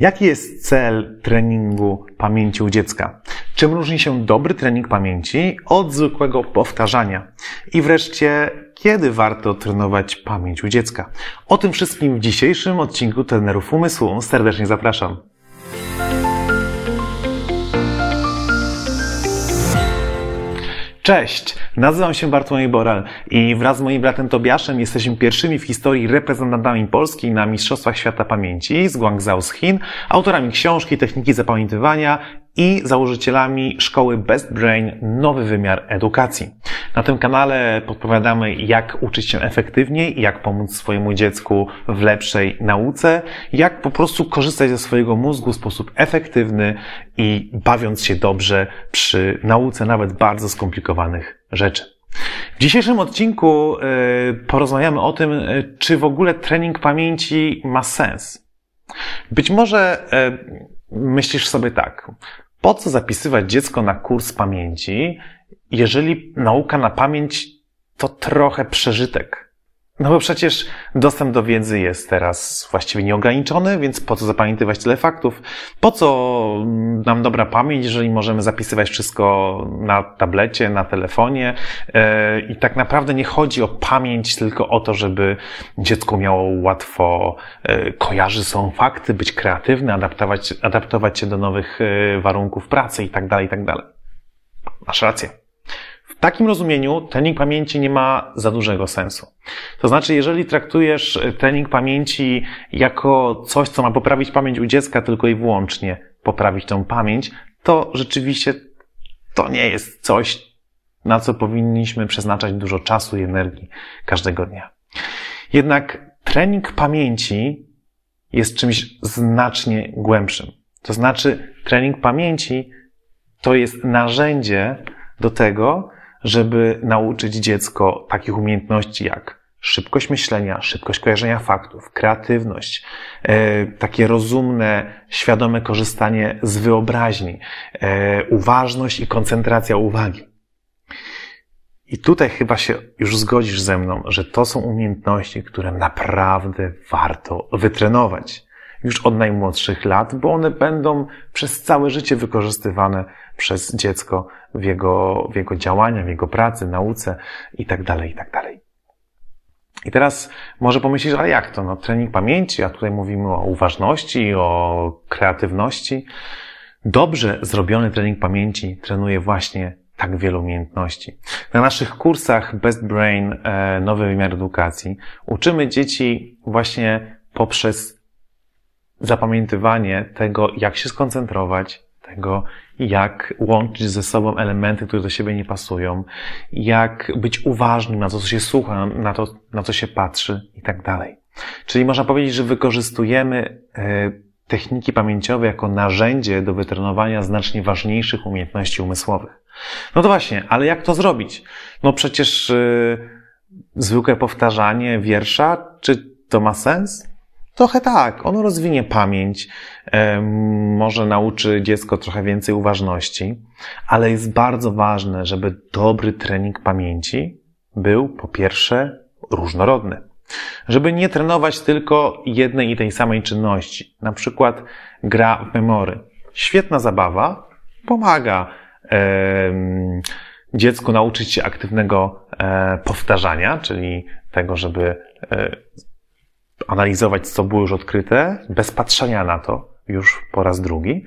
Jaki jest cel treningu pamięci u dziecka? Czym różni się dobry trening pamięci od zwykłego powtarzania? I wreszcie, kiedy warto trenować pamięć u dziecka? O tym wszystkim w dzisiejszym odcinku Trenerów Umysłu serdecznie zapraszam. Cześć, nazywam się Bartłomiej Borel i wraz z moim bratem Tobiaszem jesteśmy pierwszymi w historii reprezentantami Polski na Mistrzostwach Świata Pamięci z Guangzhou z Chin, autorami książki Techniki Zapamiętywania i założycielami szkoły Best Brain Nowy Wymiar Edukacji. Na tym kanale podpowiadamy, jak uczyć się efektywniej, jak pomóc swojemu dziecku w lepszej nauce, jak po prostu korzystać ze swojego mózgu w sposób efektywny i bawiąc się dobrze przy nauce nawet bardzo skomplikowanych rzeczy. W dzisiejszym odcinku y, porozmawiamy o tym, y, czy w ogóle trening pamięci ma sens. Być może y, myślisz sobie tak, po co zapisywać dziecko na kurs pamięci, jeżeli nauka na pamięć to trochę przeżytek? No bo przecież dostęp do wiedzy jest teraz właściwie nieograniczony, więc po co zapamiętywać tyle faktów? Po co nam dobra pamięć, jeżeli możemy zapisywać wszystko na tablecie, na telefonie? E, I tak naprawdę nie chodzi o pamięć, tylko o to, żeby dziecko miało łatwo e, kojarzyć są fakty, być kreatywne, adaptować, adaptować się do nowych e, warunków pracy i tak dalej, i tak dalej. Masz rację. W takim rozumieniu trening pamięci nie ma za dużego sensu. To znaczy, jeżeli traktujesz trening pamięci jako coś, co ma poprawić pamięć u dziecka tylko i wyłącznie poprawić tą pamięć, to rzeczywiście to nie jest coś, na co powinniśmy przeznaczać dużo czasu i energii każdego dnia. Jednak trening pamięci jest czymś znacznie głębszym. To znaczy, trening pamięci to jest narzędzie do tego, żeby nauczyć dziecko takich umiejętności jak szybkość myślenia, szybkość kojarzenia faktów, kreatywność, e, takie rozumne, świadome korzystanie z wyobraźni, e, uważność i koncentracja uwagi. I tutaj chyba się już zgodzisz ze mną, że to są umiejętności, które naprawdę warto wytrenować już od najmłodszych lat, bo one będą przez całe życie wykorzystywane przez dziecko w jego, w jego działaniach, w jego pracy, nauce tak. Tak I teraz może pomyślisz, ale jak to? No, trening pamięci, a tutaj mówimy o uważności, o kreatywności. Dobrze zrobiony trening pamięci trenuje właśnie tak wiele umiejętności. Na naszych kursach Best Brain, e, Nowy Wymiar Edukacji uczymy dzieci właśnie poprzez zapamiętywanie tego, jak się skoncentrować, tego, jak łączyć ze sobą elementy, które do siebie nie pasują, jak być uważnym na to, co się słucha, na to, na co się patrzy i tak dalej. Czyli można powiedzieć, że wykorzystujemy e, techniki pamięciowe jako narzędzie do wytrenowania znacznie ważniejszych umiejętności umysłowych. No to właśnie, ale jak to zrobić? No przecież yy, zwykłe powtarzanie wiersza, czy to ma sens? Trochę tak, ono rozwinie pamięć, może nauczy dziecko trochę więcej uważności, ale jest bardzo ważne, żeby dobry trening pamięci był po pierwsze różnorodny. Żeby nie trenować tylko jednej i tej samej czynności. Na przykład gra w memory. Świetna zabawa, pomaga e, dziecku nauczyć się aktywnego e, powtarzania, czyli tego, żeby e, analizować, co było już odkryte, bez patrzenia na to już po raz drugi.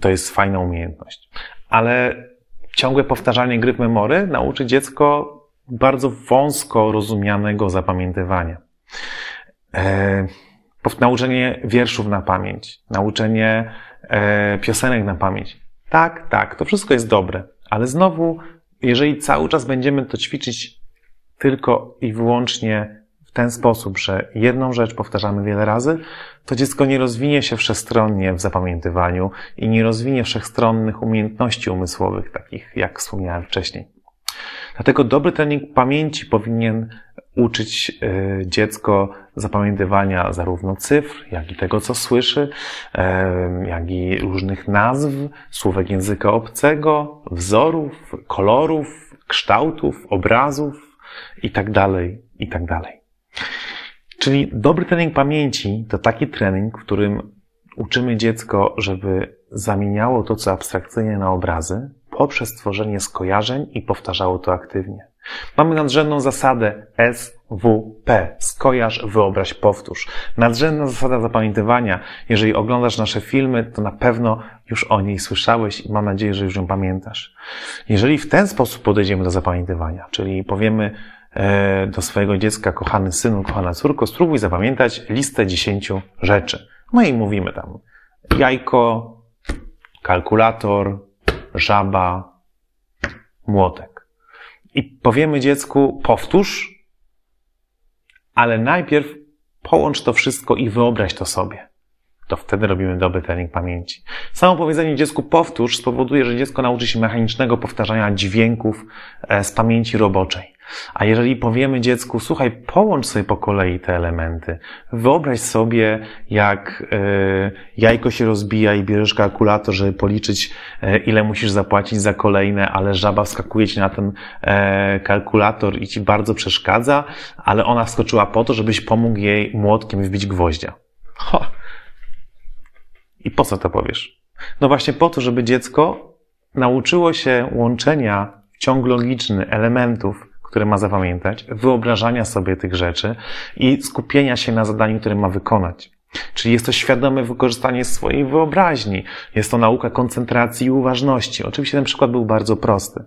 To jest fajna umiejętność. Ale ciągłe powtarzanie gry w memory nauczy dziecko bardzo wąsko rozumianego zapamiętywania. E, nauczenie wierszów na pamięć, nauczenie e, piosenek na pamięć. Tak, tak, to wszystko jest dobre, ale znowu, jeżeli cały czas będziemy to ćwiczyć tylko i wyłącznie w ten sposób, że jedną rzecz powtarzamy wiele razy, to dziecko nie rozwinie się wszechstronnie w zapamiętywaniu i nie rozwinie wszechstronnych umiejętności umysłowych, takich jak wspomniałem wcześniej. Dlatego dobry trening pamięci powinien uczyć e, dziecko zapamiętywania zarówno cyfr, jak i tego, co słyszy, jak i różnych nazw, słówek języka obcego, wzorów, kolorów, kształtów, obrazów itd., tak itd. Czyli dobry trening pamięci to taki trening, w którym uczymy dziecko, żeby zamieniało to, co abstrakcyjnie na obrazy, poprzez tworzenie skojarzeń i powtarzało to aktywnie. Mamy nadrzędną zasadę SWP. Skojarz, wyobraź, powtórz. Nadrzędna zasada zapamiętywania. Jeżeli oglądasz nasze filmy, to na pewno już o niej słyszałeś i mam nadzieję, że już ją pamiętasz. Jeżeli w ten sposób podejdziemy do zapamiętywania, czyli powiemy do swojego dziecka, kochany synu, kochana córko, spróbuj zapamiętać listę dziesięciu rzeczy. No i mówimy tam jajko, kalkulator, żaba, młotek. I powiemy dziecku, powtórz, ale najpierw połącz to wszystko i wyobraź to sobie. To wtedy robimy dobry trening pamięci. Samo powiedzenie dziecku powtórz spowoduje, że dziecko nauczy się mechanicznego powtarzania dźwięków e, z pamięci roboczej. A jeżeli powiemy dziecku, słuchaj, połącz sobie po kolei te elementy, wyobraź sobie, jak e, jajko się rozbija i bierzesz kalkulator, żeby policzyć, e, ile musisz zapłacić za kolejne, ale żaba wskakuje ci na ten kalkulator i ci bardzo przeszkadza, ale ona wskoczyła po to, żebyś pomógł jej młotkiem wbić gwoździa. Ho. I po co to powiesz? No właśnie po to, żeby dziecko nauczyło się łączenia ciąg logiczny elementów które ma zapamiętać, wyobrażania sobie tych rzeczy i skupienia się na zadaniu, które ma wykonać. Czyli jest to świadome wykorzystanie swojej wyobraźni. Jest to nauka koncentracji i uważności. Oczywiście ten przykład był bardzo prosty,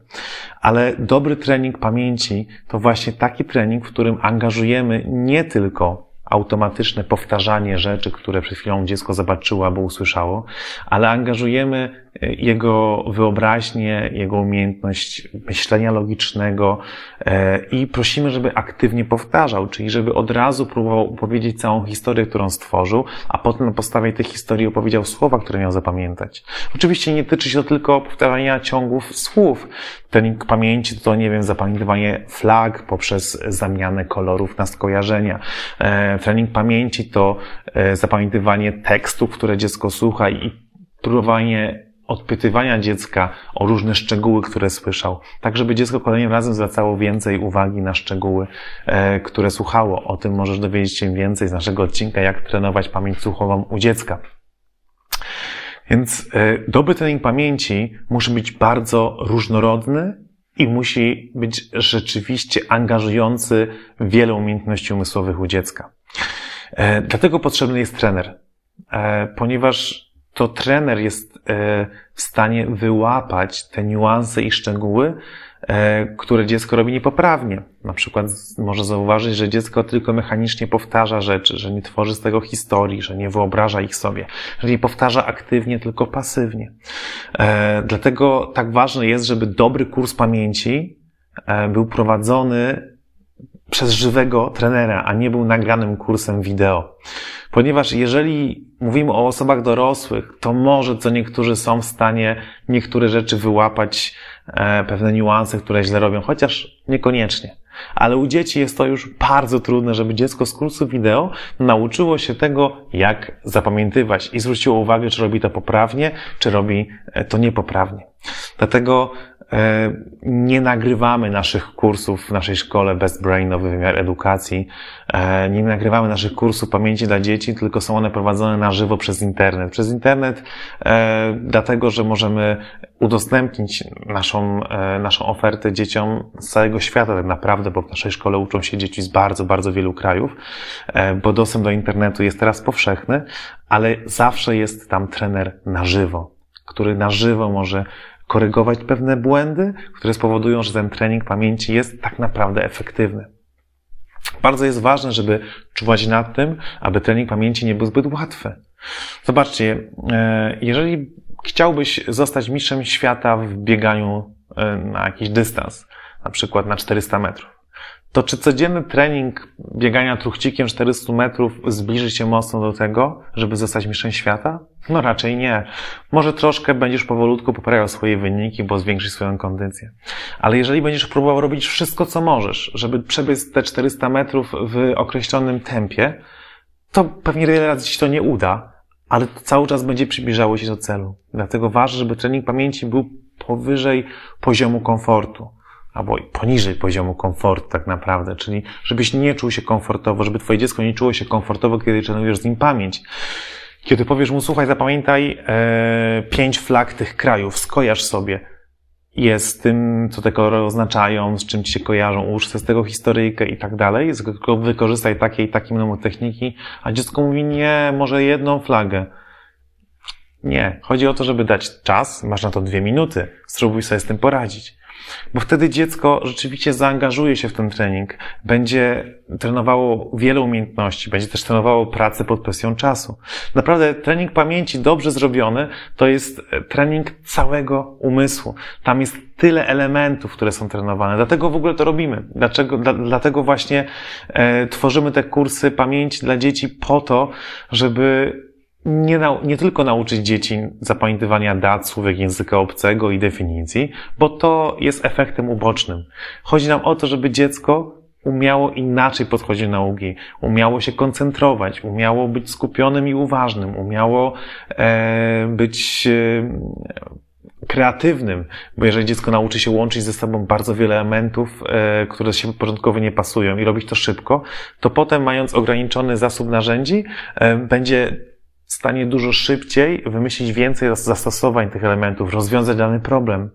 ale dobry trening pamięci to właśnie taki trening, w którym angażujemy nie tylko automatyczne powtarzanie rzeczy, które przed chwilą dziecko zobaczyło albo usłyszało, ale angażujemy jego wyobraźnię, jego umiejętność myślenia logicznego e, i prosimy, żeby aktywnie powtarzał, czyli żeby od razu próbował opowiedzieć całą historię, którą stworzył, a potem na podstawie tej historii opowiedział słowa, które miał zapamiętać. Oczywiście nie tyczy się to tylko powtarzania ciągów słów. Trening pamięci to, nie wiem, zapamiętywanie flag poprzez zamianę kolorów na skojarzenia. E, trening pamięci to zapamiętywanie tekstów, które dziecko słucha i próbowanie odpytywania dziecka o różne szczegóły, które słyszał, tak żeby dziecko kolejnym razem zwracało więcej uwagi na szczegóły, e, które słuchało. O tym możesz dowiedzieć się więcej z naszego odcinka, jak trenować pamięć słuchową u dziecka. Więc e, dobry trening pamięci musi być bardzo różnorodny i musi być rzeczywiście angażujący wiele umiejętności umysłowych u dziecka. E, dlatego potrzebny jest trener, ponieważ to trener jest e, w stanie wyłapać te niuanse i szczegóły, e, które dziecko robi niepoprawnie. Na przykład może zauważyć, że dziecko tylko mechanicznie powtarza rzeczy, że nie tworzy z tego historii, że nie wyobraża ich sobie, że nie powtarza aktywnie, tylko pasywnie. E, dlatego tak ważne jest, żeby dobry kurs pamięci był prowadzony przez żywego trenera, a nie był nagranym kursem wideo. Ponieważ jeżeli mówimy o osobach dorosłych, to może co niektórzy są w stanie niektóre rzeczy wyłapać, e, pewne niuanse, które źle robią, chociaż niekoniecznie. Ale u dzieci jest to już bardzo trudne, żeby dziecko z kursu wideo nauczyło się tego, jak zapamiętywać i zwróciło uwagę, czy robi to poprawnie, czy robi e, to niepoprawnie. Dlatego nie nagrywamy naszych kursów w naszej szkole Best Brain, nowy wymiar edukacji. E, nie nagrywamy naszych kursów pamięci dla dzieci, tylko są one prowadzone na żywo przez internet. Przez internet, e, dlatego, że możemy udostępnić naszą, naszą ofertę dzieciom z całego świata tak naprawdę, bo w naszej szkole uczą się dzieci z bardzo, bardzo wielu krajów, bo dostęp do internetu jest teraz powszechny, ale zawsze jest tam trener na żywo, który na żywo może korygować pewne błędy, które spowodują, że ten trening pamięci jest tak naprawdę efektywny. Bardzo jest ważne, żeby czuwać nad tym, aby trening pamięci nie był zbyt łatwy. Zobaczcie, e, jeżeli chciałbyś zostać mistrzem świata w bieganiu e, na jakiś dystans, na przykład na 400 metrów, to czy codzienny trening biegania truchcikiem 400 metrów zbliży się mocno do tego, żeby zostać mistrzem świata? No raczej nie. Może troszkę będziesz powolutku poprawiał swoje wyniki, bo zwiększysz swoją kondycję. Ale jeżeli będziesz próbował robić wszystko, co możesz, żeby przebiec te 400 metrów w określonym tempie, to pewnie wiele razy ci to nie uda, ale to cały czas będzie przybliżało się do celu. Dlatego ważne, żeby trening pamięci był powyżej poziomu komfortu albo poniżej poziomu komfortu tak naprawdę, czyli żebyś nie czuł się komfortowo, żeby twoje dziecko nie czuło się komfortowo, kiedy trenujesz z nim pamięć. Kiedy powiesz mu, słuchaj, zapamiętaj e, pięć flag tych krajów, skojarz sobie jest tym, co te kolory oznaczają, z czym ci się kojarzą, ułóż z tego historyjkę i tak dalej, tylko wykorzystaj takie i takie mnemotechniki, a dziecko mówi, nie, może jedną flagę. Nie. Chodzi o to, żeby dać czas, masz na to dwie minuty, spróbuj sobie z tym poradzić. Bo wtedy dziecko rzeczywiście zaangażuje się w ten trening, będzie trenowało wiele umiejętności, będzie też trenowało pracę pod presją czasu. Naprawdę trening pamięci dobrze zrobiony to jest e, trening całego umysłu. Tam jest tyle elementów, które są trenowane. Dlatego w ogóle to robimy. Dlaczego, dla, dlatego właśnie e, tworzymy te kursy pamięci dla dzieci po to, żeby nie, nau- nie tylko nauczyć dzieci zapamiętywania dat, słówek języka obcego i definicji, bo to jest efektem ubocznym. Chodzi nam o to, żeby dziecko umiało inaczej podchodzić do nauki, umiało się koncentrować, umiało być skupionym i uważnym, umiało e, być e, kreatywnym, bo jeżeli dziecko nauczy się łączyć ze sobą bardzo wiele elementów, e, które się początkowo nie pasują i robić to szybko, to potem mając ograniczony zasób narzędzi, e, będzie w stanie dużo szybciej wymyślić więcej zastosowań tych elementów, rozwiązać dany problem.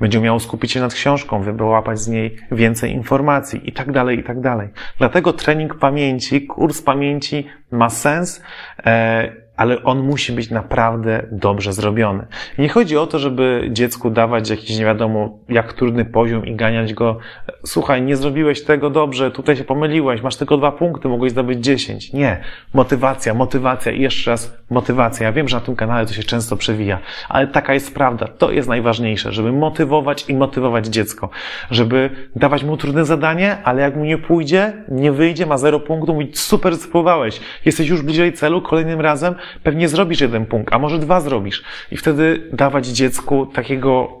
Będzie umiało skupić się nad książką, wyłapać z niej więcej informacji i tak dalej, i tak dalej. Dlatego trening pamięci, kurs pamięci ma sens, e, ale on musi być naprawdę dobrze zrobiony. Nie chodzi o to, żeby dziecku dawać jakiś nie wiadomo jak trudny poziom i ganiać go. Słuchaj, nie zrobiłeś tego dobrze, tutaj się pomyliłeś, masz tylko dwa punkty, mogłeś zdobyć dziesięć. Nie. Motywacja, motywacja i jeszcze raz motywacja. Ja wiem, że na tym kanale to się często przewija, ale taka jest prawda. To jest najważniejsze, żeby motywować i motywować dziecko. Żeby dawać mu trudne zadanie, ale jak mu nie pójdzie, nie wyjdzie, ma zero punktów, mówić super, spróbowałeś. Jesteś już bliżej celu, kolejnym razem pewnie zrobisz jeden punkt, a może dwa zrobisz. I wtedy dawać dziecku takiego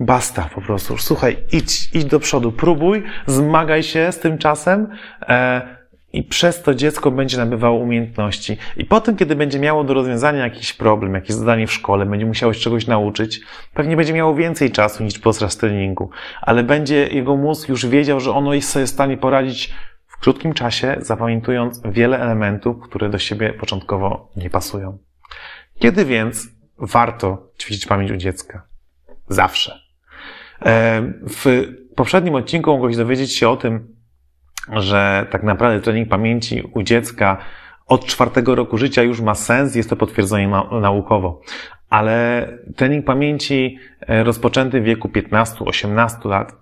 basta po prostu. Słuchaj, idź, idź do przodu, próbuj, zmagaj się z tym czasem, e, i przez to dziecko będzie nabywało umiejętności. I potem, kiedy będzie miało do rozwiązania jakiś problem, jakieś zadanie w szkole, będzie musiało się czegoś nauczyć, pewnie będzie miało więcej czasu niż podczas treningu, ale będzie jego mózg już wiedział, że ono jest sobie w stanie poradzić w krótkim czasie, zapamiętując wiele elementów, które do siebie początkowo nie pasują. Kiedy więc warto ćwiczyć pamięć u dziecka? Zawsze. E, w poprzednim odcinku mogłeś dowiedzieć się o tym, że tak naprawdę trening pamięci u dziecka od czwartego roku życia już ma sens, jest to potwierdzone naukowo. Ale trening pamięci e, rozpoczęty w wieku 15-18 lat,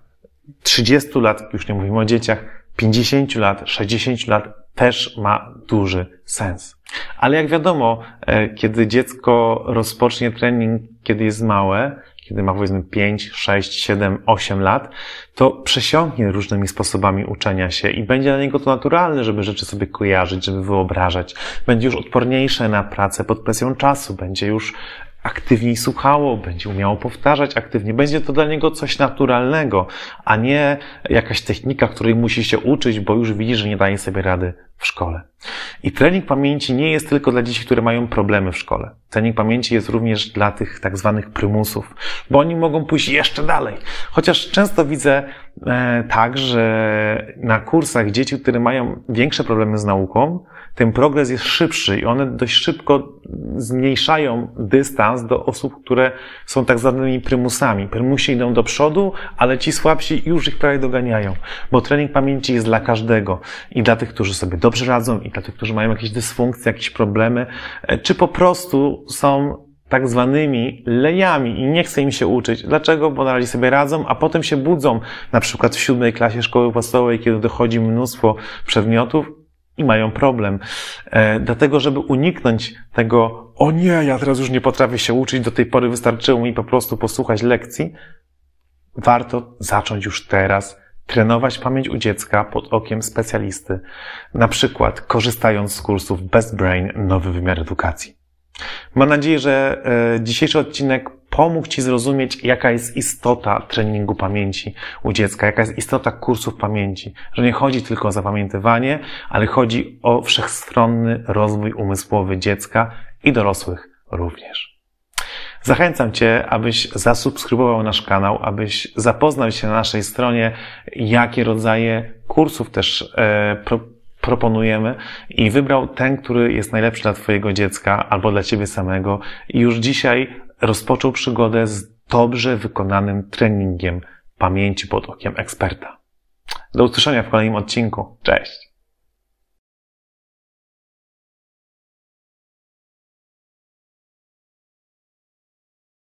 30 lat, już nie mówimy o dzieciach, 50 lat, 60 lat też ma duży sens. Ale jak wiadomo, e, kiedy dziecko rozpocznie trening, kiedy jest małe, kiedy ma powiedzmy 5, 6, 7, 8 lat, to przesiąknie różnymi sposobami uczenia się i będzie dla niego to naturalne, żeby rzeczy sobie kojarzyć, żeby wyobrażać. Będzie już odporniejsze na pracę pod presją czasu, będzie już aktywniej słuchało, będzie umiało powtarzać aktywnie. Będzie to dla niego coś naturalnego, a nie jakaś technika, której musi się uczyć, bo już widzi, że nie daje sobie rady w szkole. I trening pamięci nie jest tylko dla dzieci, które mają problemy w szkole. Trening pamięci jest również dla tych tak zwanych prymusów, bo oni mogą pójść jeszcze dalej. Chociaż często widzę e, tak, że na kursach dzieci, które mają większe problemy z nauką, ten progres jest szybszy i one dość szybko zmniejszają dystans do osób, które są tak zwanymi prymusami. Prymusi idą do przodu, ale ci słabsi już ich prawie doganiają, bo trening pamięci jest dla każdego i dla tych, którzy sobie dobrze radzą i dla tych, którzy mają jakieś dysfunkcje, jakieś problemy, e, czy po prostu są tak zwanymi lejami i nie chce im się uczyć. Dlaczego? Bo na razie sobie radzą, a potem się budzą, na przykład w siódmej klasie szkoły podstawowej, kiedy dochodzi mnóstwo przedmiotów i mają problem. E, dlatego, żeby uniknąć tego, o nie, ja teraz już nie potrafię się uczyć, do tej pory wystarczyło mi po prostu posłuchać lekcji, warto zacząć już teraz trenować pamięć u dziecka pod okiem specjalisty, na przykład korzystając z kursów Best Brain Nowy Wymiar Edukacji. Mam nadzieję, że e, dzisiejszy odcinek pomógł Ci zrozumieć, jaka jest istota treningu pamięci u dziecka, jaka jest istota kursów pamięci. Że nie chodzi tylko o zapamiętywanie, ale chodzi o wszechstronny rozwój umysłowy dziecka i dorosłych również. Zachęcam Cię, abyś zasubskrybował nasz kanał, abyś zapoznał się na naszej stronie, jakie rodzaje kursów też e, proponujemy i wybrał ten, który jest najlepszy dla Twojego dziecka albo dla Ciebie samego i już dzisiaj rozpoczął przygodę z dobrze wykonanym treningiem pamięci pod okiem eksperta. Do usłyszenia w kolejnym odcinku. Cześć!